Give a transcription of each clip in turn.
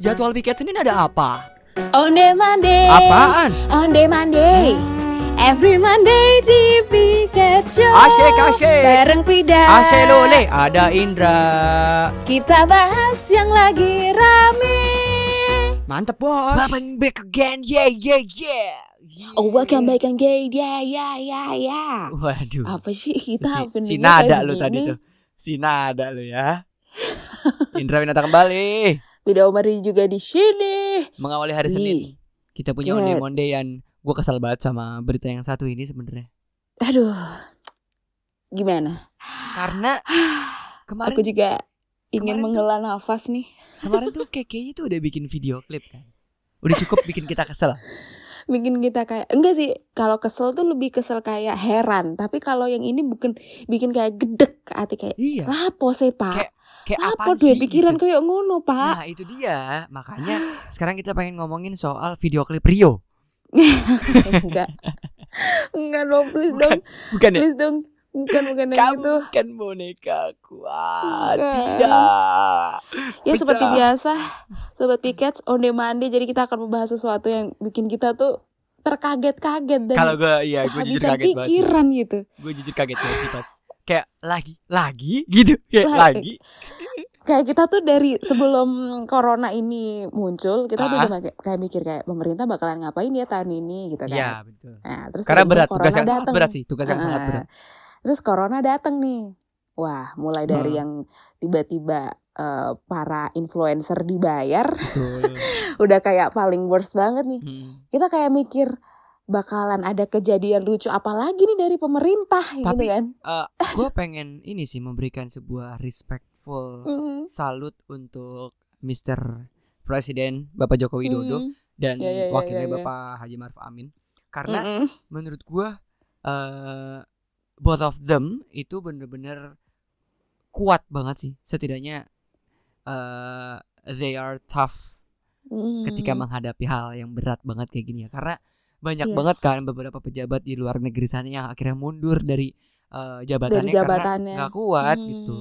Jadwal piket Senin ada apa? Onde Monday. Apaan? Onde Monday. Every Monday di Piket Show. Asyik, asyik. Bareng Pida. Ashe Lole, ada Indra. Kita bahas yang lagi rame. Mantep bos. Welcome back again, yeah, yeah, yeah. Oh, welcome back again. Ya, ya, ya, ya. Waduh. Apa sih kita si, si nada lu tadi tuh. Si nada lu ya. Indra Winata kembali Pida Omari juga di sini. mengawali hari Ih. Senin. Kita punya onde mondean. Gue kesel banget sama berita yang satu ini sebenarnya. Aduh. Gimana? Karena kemarin Aku juga ingin tuh- menghela nafas nih. kemarin tuh kayaknya tuh udah bikin video klip kan. Udah cukup bikin kita kesel. bikin kita kayak enggak sih kalau kesel tuh lebih kesel kayak heran tapi kalau yang ini bukan bikin kayak gedek hati kayak Iya. lapo sih pak Kayak apa apaan dua sih? Pikiran gitu. kayak ngono pak? Nah itu dia. Makanya sekarang kita pengen ngomongin soal video klip Rio. Enggak. Enggak dong please Bukan, dong. Bukan ya? please dong. Bukan bukan yang Kamu itu. kan boneka kuat Bukan. Tidak. Ya seperti Pecah. biasa sobat piket on demand jadi kita akan membahas sesuatu yang bikin kita tuh terkaget-kaget dan Kalau gue iya gue jujur kaget banget sih. pikiran gitu. Gue jujur kaget banget sih pas Kayak lagi Lagi gitu Kayak lagi kayak kita tuh dari sebelum corona ini muncul kita tuh Ah. udah kayak, kayak mikir kayak pemerintah bakalan ngapain ya tahun ini gitu kan. Iya betul Nah, terus Karena berat Tugas yang sangat dateng. berat sih Tugas yang Ah, sangat berat Terus corona datang nih. Wah, mulai dari Hmm. yang tiba-tiba eh, para influencer dibayar udah kayak paling worst banget nih. Hmm. Kita kayak mikir bakalan ada kejadian lucu apa lagi nih dari pemerintah gitu Tapi- kan. Gue pengen ini sih Memberikan sebuah respectful Mm, Salut untuk Mr. Presiden Bapak Joko Widodo mm, dan Ya, ya, ya, wakilnya ya, ya. Bapak Haji Maruf Amin karena mm, mm. menurut gua eh both of them itu bener-bener kuat banget sih setidaknya eh they are tough Mm. ketika menghadapi hal yang berat banget kayak gini ya karena banyak Yes. banget kan beberapa pejabat di luar negeri sana yang akhirnya mundur dari eh, jabatannya, Dari jabatannya. karena nggak kuat Hmm. gitu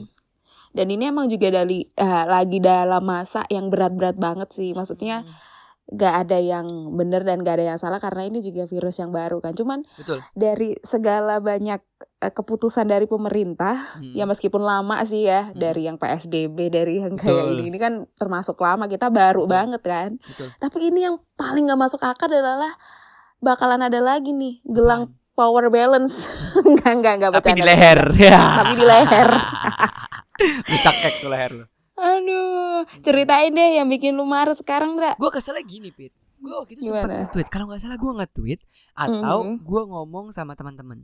Dan ini emang juga dari eh, lagi dalam masa yang berat-berat banget sih. Maksudnya Hmm, gak ada yang benar dan gak ada yang salah karena ini juga virus yang baru kan. Cuman betul dari segala banyak eh, keputusan dari pemerintah, Hmm. ya meskipun lama sih ya, Hmm. dari yang PSBB, dari yang kayak Betul. ini, ini kan termasuk lama kita baru Betul. banget kan. betul Tapi ini yang paling gak masuk akal adalah bakalan ada lagi nih gelang power balance. enggak enggak enggak tapi di leher. ya Tapi di leher. lu cakek tuh leher lu. Aduh, ceritain deh yang bikin lu marah sekarang, Dra. gue keselnya gini pit. Gue waktu itu sempat nge-tweet. Kalau nggak salah gue nge-tweet atau Mhm. gue ngomong sama teman-teman.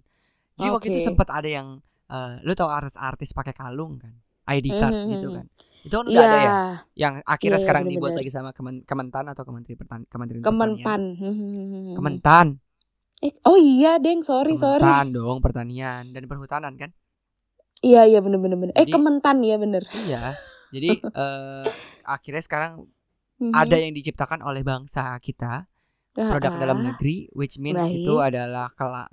Jadi waktu itu sempat ada yang eh, lu tau artis-artis pakai kalung kan ID card Mhm. gitu kan itu kan udah ada ya Iya, yang akhirnya iya, sekarang dibuat bener-bener. lagi sama Kemen Kementan atau Kementerian Pertan Kementerian Kemenpan. Pertanian Kementan Eh, oh iya, Deng, sorry, sorry. Kementan dong pertanian dan perhutanan kan Iya, iya bener bener bener. Eh, Kementan ya bener. iya jadi eh, akhirnya sekarang Mhm. ada yang diciptakan oleh bangsa kita produk Ah, dalam ah. negeri which means Baik. itu adalah kala,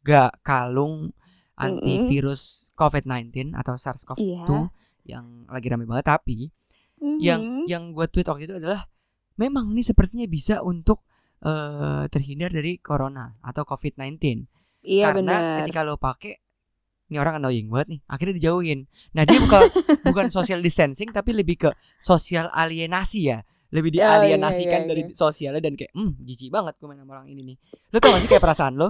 ga, kalung antivirus COVID-19 atau SARS-CoV-2 Iya. yang lagi rame banget tapi Mhm. yang yang gue tweet waktu itu adalah memang ini sepertinya bisa untuk eh, terhindar dari corona atau COVID-19 iya karena bener. ketika lo pakai ini orang annoying banget nih akhirnya dijauhin nah dia bukan bukan social distancing tapi lebih ke sosial alienasi ya lebih Oh, iya, dialienasikan iya, dari iya. sosialnya dan kayak hmm jijik banget gue main sama orang ini nih lo tau gak sih kayak perasaan lo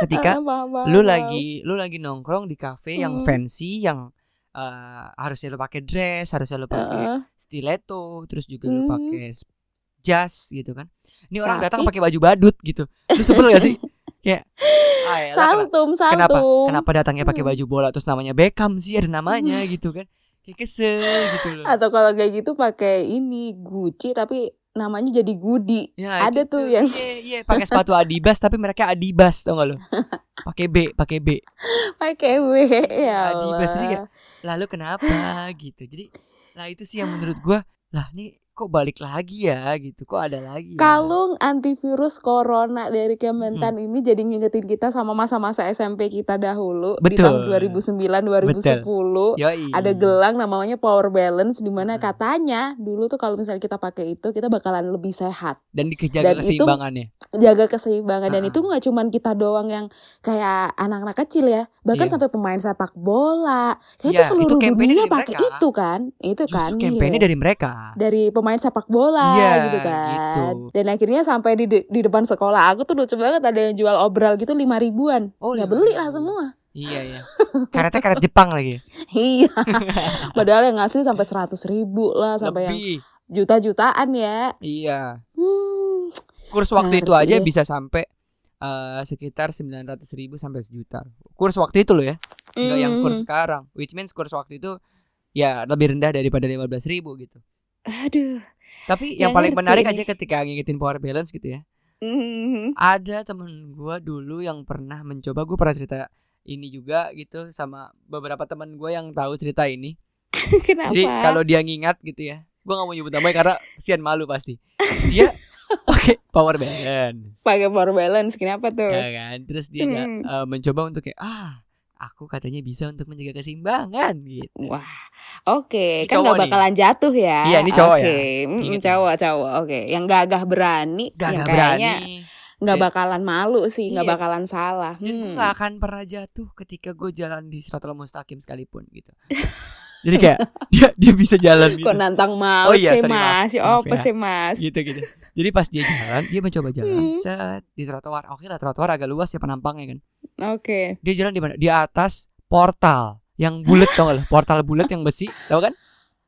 ketika Ah, paham, paham, lu paham. lagi lu lagi nongkrong di cafe yang Hmm. fancy yang eh, harusnya lu pakai dress harusnya lu pakai Heeh. stiletto terus juga lu Hmm. pakai s- jas gitu kan ini orang Tapi- datang pakai baju badut gitu lu sebel gak sih kayak ah, saltum. kenapa kenapa datangnya pakai Hmm. baju bola terus namanya Beckham sih ada namanya gitu kan kayak kesel gitu loh Atau kalau kayak gitu pakai ini Gucci tapi namanya jadi Gudi. Ya, Ada itu tuh yang- iya iya pakai sepatu Adibas tapi mereka Adibas tau gak lo pakai B pakai B Pakai W ya Adibas jadi Allah. kayak lalu kenapa gitu jadi lah itu sih yang menurut gua lah nih kok balik lagi ya gitu kok ada lagi ya? Kalung antivirus corona dari Kementan ini jadi ngingetin kita sama masa-masa SMP kita dahulu di Betul. tahun 2009 2010. Yoi. Ada gelang namanya power balance di mana Hmm. katanya dulu tuh kalau misalnya kita pakai itu kita bakalan lebih sehat. dan dikejaga dan itu- keseimbangannya Jaga keseimbangan dan Ah. itu nggak cuman kita doang yang kayak anak-anak kecil ya, bahkan Iya. sampai pemain sepak bola. Kayak Iya, itu seluruh itu dunia pakai itu kan. Itu justru kan. kampanye iya. dari mereka dari pemain sepak bola Iya, gitu kan. gitu. Dan akhirnya sampai di di depan sekolah aku tuh lucu banget ada yang jual obral gitu lima ribuan. Oh, ya 5.000. beli lah semua. iya iya karetnya karet Jepang lagi iya. Padahal yang ngasih sampai seratus ribu lah sampai yang lebih juta-jutaan ya. iya Hmm. kurs waktu itu Ngerti aja deh. bisa sampai eh, sekitar 900 ribu sampai sejuta kurs waktu itu loh ya Enggak yang kurs Hmm. sekarang which means kurs waktu itu ya lebih rendah daripada 15 ribu gitu Aduh. tapi yang paling menarik aja ketika ngingetin power balance gitu ya Hmm. ada temen gua dulu yang pernah mencoba gue pernah cerita ini juga gitu sama beberapa teman gue yang tahu cerita ini Kenapa? Jadi kalau dia ngingat gitu ya, gua nggak mau nyebut namanya karena kesian malu pasti. Dia pakai power balance, pakai power balance kenapa tuh? ya kan? Terus dia Hmm. eh, mencoba untuk kayak ah, aku katanya bisa untuk menjaga keseimbangan gitu. Wah, oke, Ini kan cowok nggak nih. bakalan jatuh ya? Iya, ini cowok ya. Oke, mm, ya. cowok, cowok. Oke, yang gagah berani, Gak yang berani. kayaknya nggak bakalan malu sih, nggak Iya. bakalan salah. Dan gue Hmm. nggak akan pernah jatuh ketika gue jalan di Siratul Mustaqim sekalipun gitu. Jadi kayak dia dia bisa jalan gitu. Kok nantang maut Oh iya, sih mas? Maaf apa ya. sih mas? gitu gitu. Jadi pas dia jalan, dia mencoba jalan Hmm. set di trotoar. Oke lah trotoar agak luas ya penampangnya kan. Oke. Dia jalan di mana? Di atas portal yang bulat tau gak lo? Portal bulat yang besi, tau kan?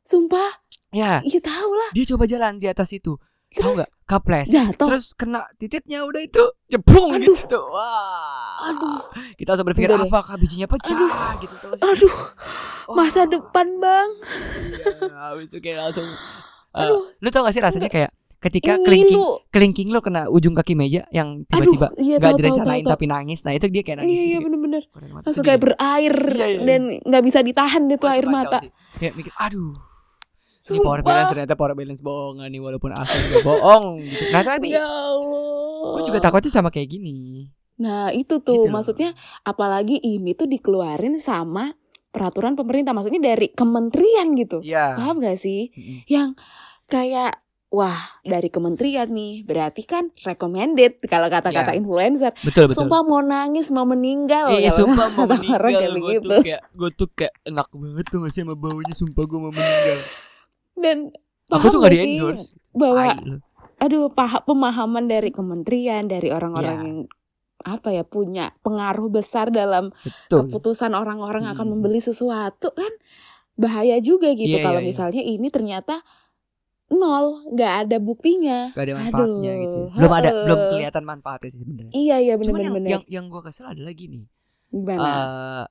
Sumpah, Ya, iya tahu lah. dia coba jalan di atas itu. Terus nggak? Kaples. jatuh. Terus kena titiknya udah itu jebung Aduh. gitu. Wah. Aduh, Kita langsung berpikir Udah deh. apakah bijinya pecah gitu terus. aduh, Wah. masa depan bang. Iya, habis itu kayak langsung eh, Aduh. lu tau gak sih rasanya kayak ketika kelingking kelingking lu kena ujung kaki meja yang Aduh, tiba-tiba iya nggak tahu tahu direncanain tahu. tahu. tapi nangis. Nah, itu dia kayak nangis. Iya iya gitu. bener-bener. Langsung kayak berair Iya, iya, dan nggak bisa ditahan deh tuh air mata. sih. Kayak mikir, aduh, ini power Sumpah. balance ternyata power balance bohongan nih walaupun asli juga bohong gitu. Nah, tapi Ya Allah. gue juga takutnya sama kayak gini. Nah itu Gitu tuh loh. maksudnya apalagi ini tuh dikeluarin sama peraturan pemerintah maksudnya dari kementerian gitu Iya. paham gak sih Mm-mm. yang kayak wah dari kementerian nih berarti kan recommended kalau kata-kata Iya. influencer Betul betul. sumpah mau nangis mau meninggal Iya kalau sumpah mau orang meninggal kayak gue begitu. tuh kayak gue tuh kayak enak banget tuh gak sih sama baunya sumpah gue mau meninggal. dan Aku paham tuh gak di endorse. bahwa aduh pah- pemahaman dari kementerian dari orang-orang Iya. yang apa ya punya pengaruh besar dalam Betul. keputusan orang-orang akan Hmm. membeli sesuatu kan bahaya juga gitu Iya, kalau iya. misalnya ini ternyata nol nggak ada buktinya Gak ada manfaatnya Aduh, gitu. ya. Belum ada heeh. belum kelihatan manfaatnya sih sebenarnya. iya iya Cuman yang bener-bener yang yang gue kesel adalah gini. gimana eh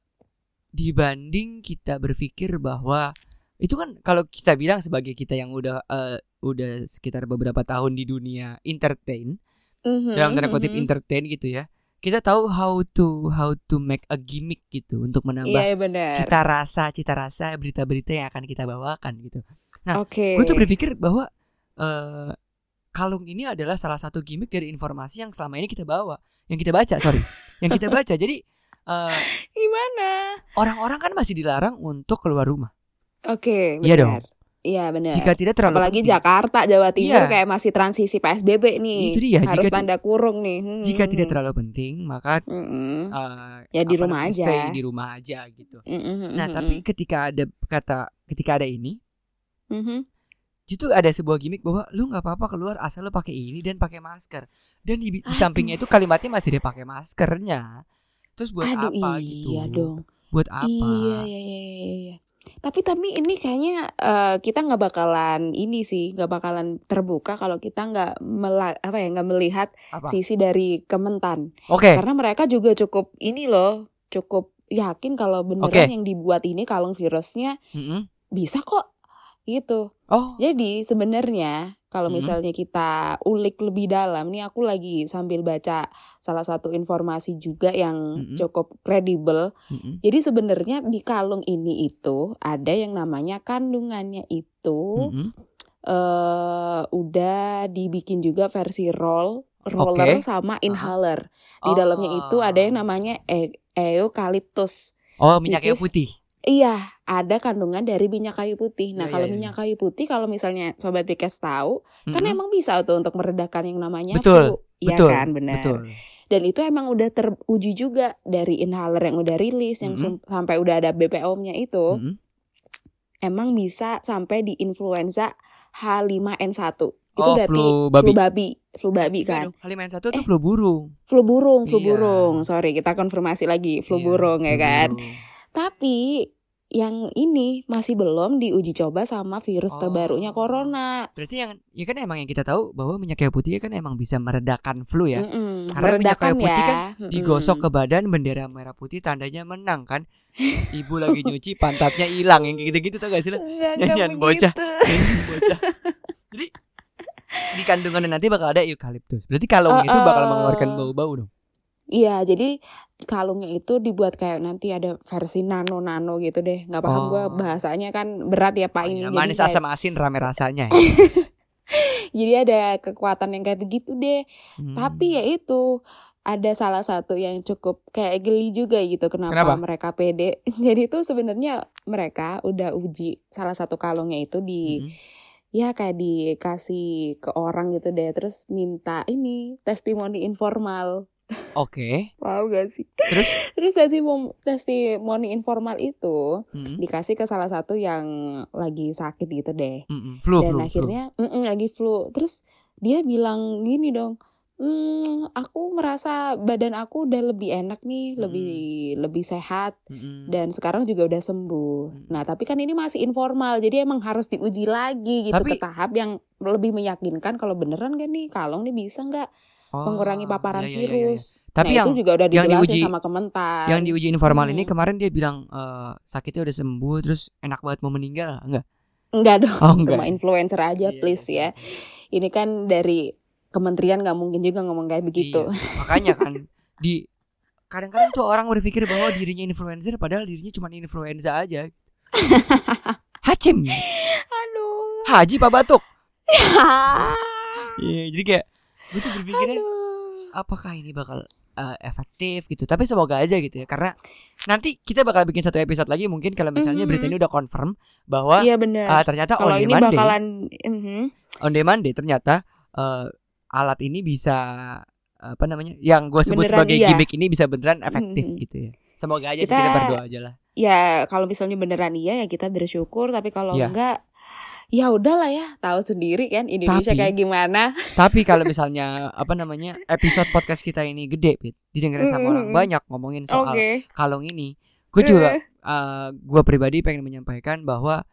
dibanding kita berpikir bahwa itu kan kalau kita bilang sebagai kita yang udah eh, udah sekitar beberapa tahun di dunia entertain Mhm, dalam tanda kutip mhm. entertain gitu ya kita tahu how to how to make a gimmick gitu untuk menambah iya iya, benar cita rasa cita rasa berita-berita yang akan kita bawakan gitu nah, oke gue tuh berpikir bahwa eh kalung ini adalah salah satu gimmick dari informasi yang selama ini kita bawa yang kita baca sorry yang kita baca jadi eh, gimana orang-orang kan masih dilarang untuk keluar rumah. oke Iya benar dong. iya benar Jika tidak terlalu apalagi penting. Jakarta Jawa Timur Iya. kayak masih transisi PSBB nih Itu dia, harus jika tanda kurung nih Hmm, Jika hmm, tidak hmm. terlalu penting, maka Mm-mm. eh, Ya, di rumah aja. Stay di rumah aja gitu. Mhm, Nah, mhm, tapi ketika ada kata ketika ada ini, mhm. itu ada sebuah gimmick bahwa lu nggak apa-apa keluar asal lu pakai ini dan pakai masker. Dan di, di sampingnya itu kalimatnya masih dia pakai maskernya. Terus buat Aduh apa iya gitu? dong Buat apa? Iya, iya, iya, iya, iya. Tapi tapi ini kayaknya eh, kita nggak bakalan ini sih, nggak bakalan terbuka kalau kita nggak apa ya nggak melihat Apa? sisi dari Kementan, Oke. karena mereka juga cukup ini loh, cukup yakin kalau beneran Oke. yang dibuat ini kalung virusnya Mm-mm. bisa kok, gitu. Oh, Jadi sebenarnya kalau Hmm. misalnya kita ulik lebih dalam, nih aku lagi sambil baca salah satu informasi juga yang Mm-mm. cukup kredibel. mm-mm. Jadi sebenarnya di kalung ini itu ada yang namanya kandungannya itu Mm-mm. eh udah dibikin juga versi roll, roller Oke. sama inhaler. Di dalamnya itu ada yang Oh. namanya e eucalyptus. Oh, minyak kayu putih. Iya, ada kandungan dari minyak kayu putih. Nah, Iya, kalau iya, iya. minyak kayu putih kalau misalnya sobat Pikes tahu, kan Mm-mm. emang bisa tuh untuk meredakan yang namanya Betul, flu. Iya kan, benar. Betul. Dan itu emang udah teruji juga dari inhaler yang udah rilis yang Mm-mm. sem- sampai udah ada BPOM-nya itu, Mm-mm. emang bisa sampai di influenza H5N1. Itu Oh, berarti flu babi. flu babi, flu babi kan. dong, H5N1 itu flu burung. Flu burung, flu Iya. burung. Sorry, kita konfirmasi lagi, flu Iya, burung ya flu kan. burung. Tapi yang ini masih belum diuji coba sama virus terbarunya Oh. corona. Berarti yang ya kan emang yang kita tahu bahwa minyak kayu putih kan emang bisa meredakan flu ya. Mm-mm, Karena minyak kayu putih ya. kan. Digosok ke badan bendera merah putih tandanya menang kan. Ibu lagi nyuci pantatnya hilang yang kayak gitu-gitu tau gak sih lo? Enggak, Nyanyian bocah. Bocah. Jadi di kandungannya nanti bakal ada eukaliptus. Berarti kalung itu bakal oh. mengeluarkan bau-bau dong. Iya, jadi kalungnya itu dibuat kayak nanti ada versi nano-nano gitu deh. Nggak paham Oh. gua bahasanya kan berat ya Pak Oh, ini. Jadi manis kayak- asam asin rame rasanya. ya. Jadi ada kekuatan yang kayak begitu deh. Hmm. Tapi ya itu ada salah satu yang cukup kayak geli juga gitu kenapa, Kenapa? mereka pede. Jadi itu sebenarnya mereka udah uji salah satu kalungnya itu di Mm-mm. ya kayak dikasih ke orang gitu deh terus minta ini testimoni informal. Oke. Wow gak sih? Terus? terus testimoni, informal itu Mm-mm. dikasih ke salah satu yang lagi sakit gitu deh. Mm-mm. Flu, Dan flu, flu. akhirnya mm-mm, lagi flu. Terus dia bilang gini dong, hmm, aku merasa badan aku udah lebih enak nih, lebih lebih sehat Mm-mm. dan sekarang juga udah sembuh. Hmm. Nah tapi kan ini masih informal, jadi emang harus diuji lagi gitu Tapi- ke tahap yang lebih meyakinkan kalau beneran gak nih kalung nih bisa nggak Oh, mengurangi paparan iya, iya, iya, iya. virus. Tapi nah, yang itu juga udah yang diuji- sama Kementan. yang diuji informal ini Hmm. kemarin dia bilang eh, sakitnya udah sembuh terus enak banget mau meninggal enggak? Enggak dong, Oh, enggak. cuma influencer aja Iya, please iya, ya. iya, iya. Ini kan dari kementerian nggak mungkin juga ngomong kayak begitu. Iya, makanya kan di kadang-kadang tuh orang berpikir bahwa dirinya influencer padahal dirinya cuma influenza aja. Hacim, Aduh. Haji Pak Batuk. Iya, jadi kayak gue tuh berpikirnya Aduh. apakah ini bakal eh, efektif gitu. Tapi semoga aja gitu ya karena nanti kita bakal bikin satu episode lagi mungkin kalau misalnya Mhm. berita ini udah confirm bahwa Iya bener. eh, ternyata Kalau on ini demand day, bakalan mhm. on demand day ternyata eh, alat ini bisa apa namanya yang gue sebut Beneran sebagai iya. gimmick ini bisa beneran efektif Mhm. gitu ya. Semoga aja sih Kita- kita berdoa aja lah. ya kalau misalnya beneran iya ya kita bersyukur tapi kalau Iya. enggak ya udahlah ya tahu sendiri kan Indonesia Tapi- kayak gimana. Tapi kalau misalnya apa namanya episode podcast kita ini gede, Pit, didengerin sama orang Mhm. banyak ngomongin soal Oke. kalung ini, gue juga Eh. eh, gue pribadi pengen menyampaikan bahwa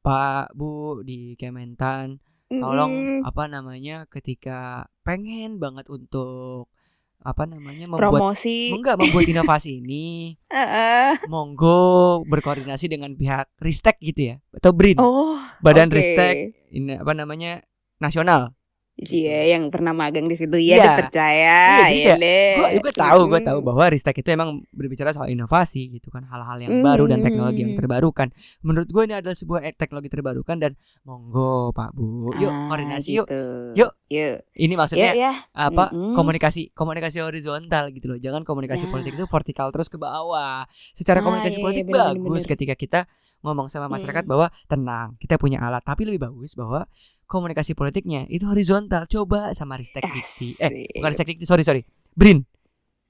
Pak Bu di Kementan tolong Mm-mm. apa namanya ketika pengen banget untuk apa namanya membuat promosi. enggak membuat inovasi ini Heeh. monggo berkoordinasi dengan pihak Ristek gitu ya atau BRIN Oh, Badan oke. Ristek ini apa namanya nasional Iya, yang pernah magang di situ ya Iya. dipercaya. Iya, jadi Iya kayak deh. gue gue tahu gue Mm. tahu bahwa Ristek itu emang berbicara soal inovasi gitu kan hal-hal yang baru dan teknologi yang Mm. terbarukan menurut gue ini adalah sebuah eh, teknologi terbarukan dan monggo Pak Bu yuk Ah, koordinasi yuk gitu. Yuk. Yuk. ini maksudnya Ya, ya. apa Mm-mm. komunikasi komunikasi horizontal gitu loh jangan komunikasi Nah. politik itu vertikal terus ke bawah secara Ah, komunikasi iya, politik iya, bener, bagus bener. ketika kita ngomong sama masyarakat Mm. bahwa tenang kita punya alat tapi lebih bagus bahwa komunikasi politiknya itu horizontal coba sama Ristek Dikti eh bukan Ristek Dikti sorry sorry Brin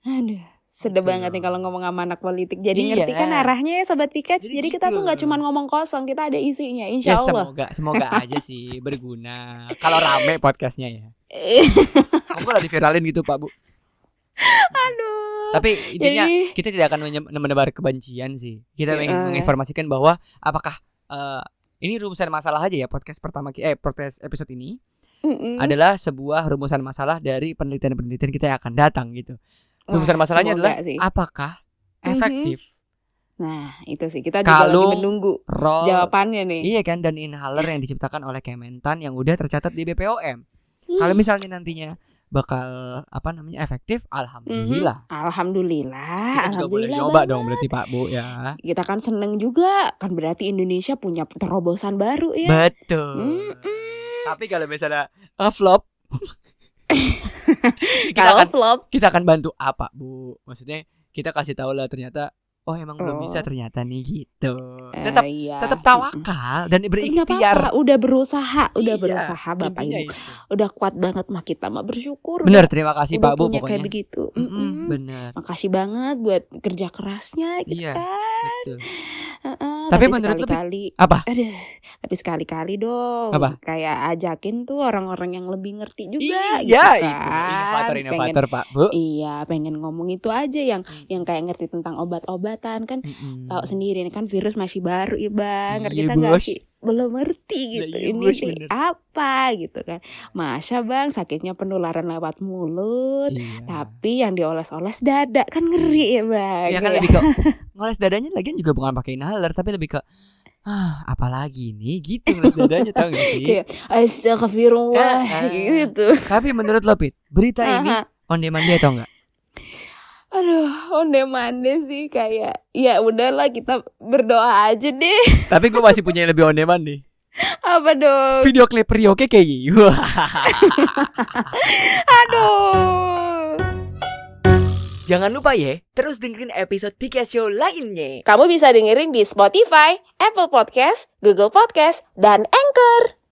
Aduh, sedih Gitu. banget nih kalau ngomong sama anak politik. Jadi Iya. ngerti kan arahnya ya sobat piket. Jadi Jadi, kita tuh gitu. nggak cuma ngomong kosong, kita ada isinya, ya insya Allah. semoga semoga aja sih berguna kalau rame podcastnya ya Monggo lah diviralin gitu Pak Bu Aduh. Tapi intinya Jadi- kita tidak akan menebar kebencian sih. Kita Ya. ingin menginformasikan bahwa apakah eh, ini rumusan masalah aja ya podcast pertama eh podcast episode ini Mm-mm. adalah sebuah rumusan masalah dari penelitian-penelitian kita yang akan datang gitu. Rumusan Wah, masalahnya adalah sih. apakah Mhm. efektif Nah, itu sih kita juga lagi menunggu roll jawabannya nih. Iya kan dan inhaler yang diciptakan oleh Kementan yang udah tercatat di BPOM. Kalau Hmm. misalnya nantinya bakal apa namanya efektif, alhamdulillah. Alhamdulillah, Kita juga boleh alhamdulillah nyoba banget. dong berarti Pak Bu ya. Kita kan seneng juga, kan berarti Indonesia punya terobosan baru ya. Betul. Mm-mm. Tapi kalau misalnya uh, flop kita Kalau akan flop, kita akan bantu apa, Bu? Maksudnya kita kasih tahu lah ternyata oh emang belum Oh. bisa ternyata nih gitu. eh, Tetap iya. tetap tawakal dan berikhtiar. apa-apa, udah berusaha, udah Iya, berusaha Bapak Ibu. itu. Udah kuat banget mah kita mah bersyukur. Bener, terima kasih udah Pak Bu punya kayak pokoknya. begitu. Mm-mm, Mm-mm. bener, Makasih banget buat kerja kerasnya gitu Iya, kan. betul. Heeh, Tapi menurut lu, Pi, sekali-kali Apa? Aduh, tapi sekali-kali dong. Apa? Kayak ajakin tuh orang-orang yang lebih ngerti juga Iya, gitu itu kan. inovator Pengen- inovator Pak Bu. Iya, pengen ngomong itu aja yang Hmm. yang kayak ngerti tentang obat-obatan kan Mm-mm. tahu sendiri kan virus masih baru bang Iya, kita nggak sih belum ngerti Lah, gitu iya, ini apa gitu kan masa bang sakitnya penularan lewat mulut Iya. tapi yang dioles-oles dada kan ngeri ya bang Ya kan lebih ke ngoles dadanya lagian juga bukan pakai inhaler tapi lebih ke ah apalagi nih gitu ngoles dadanya tau gak sih? Kayak, Astagfirullah Eh, eh. gitu Tapi menurut lo Pit, berita ini on demand dia atau enggak? Aduh onde mande sih kayak ya udahlah kita berdoa aja deh Tapi gue masih punya yang lebih on demand nih. apa dong Video klip Rio KKI. Wah. aduh Jangan lupa ya, terus dengerin episode Pika Show lainnya. Kamu bisa dengerin di Spotify, Apple Podcast, Google Podcast, dan Anchor.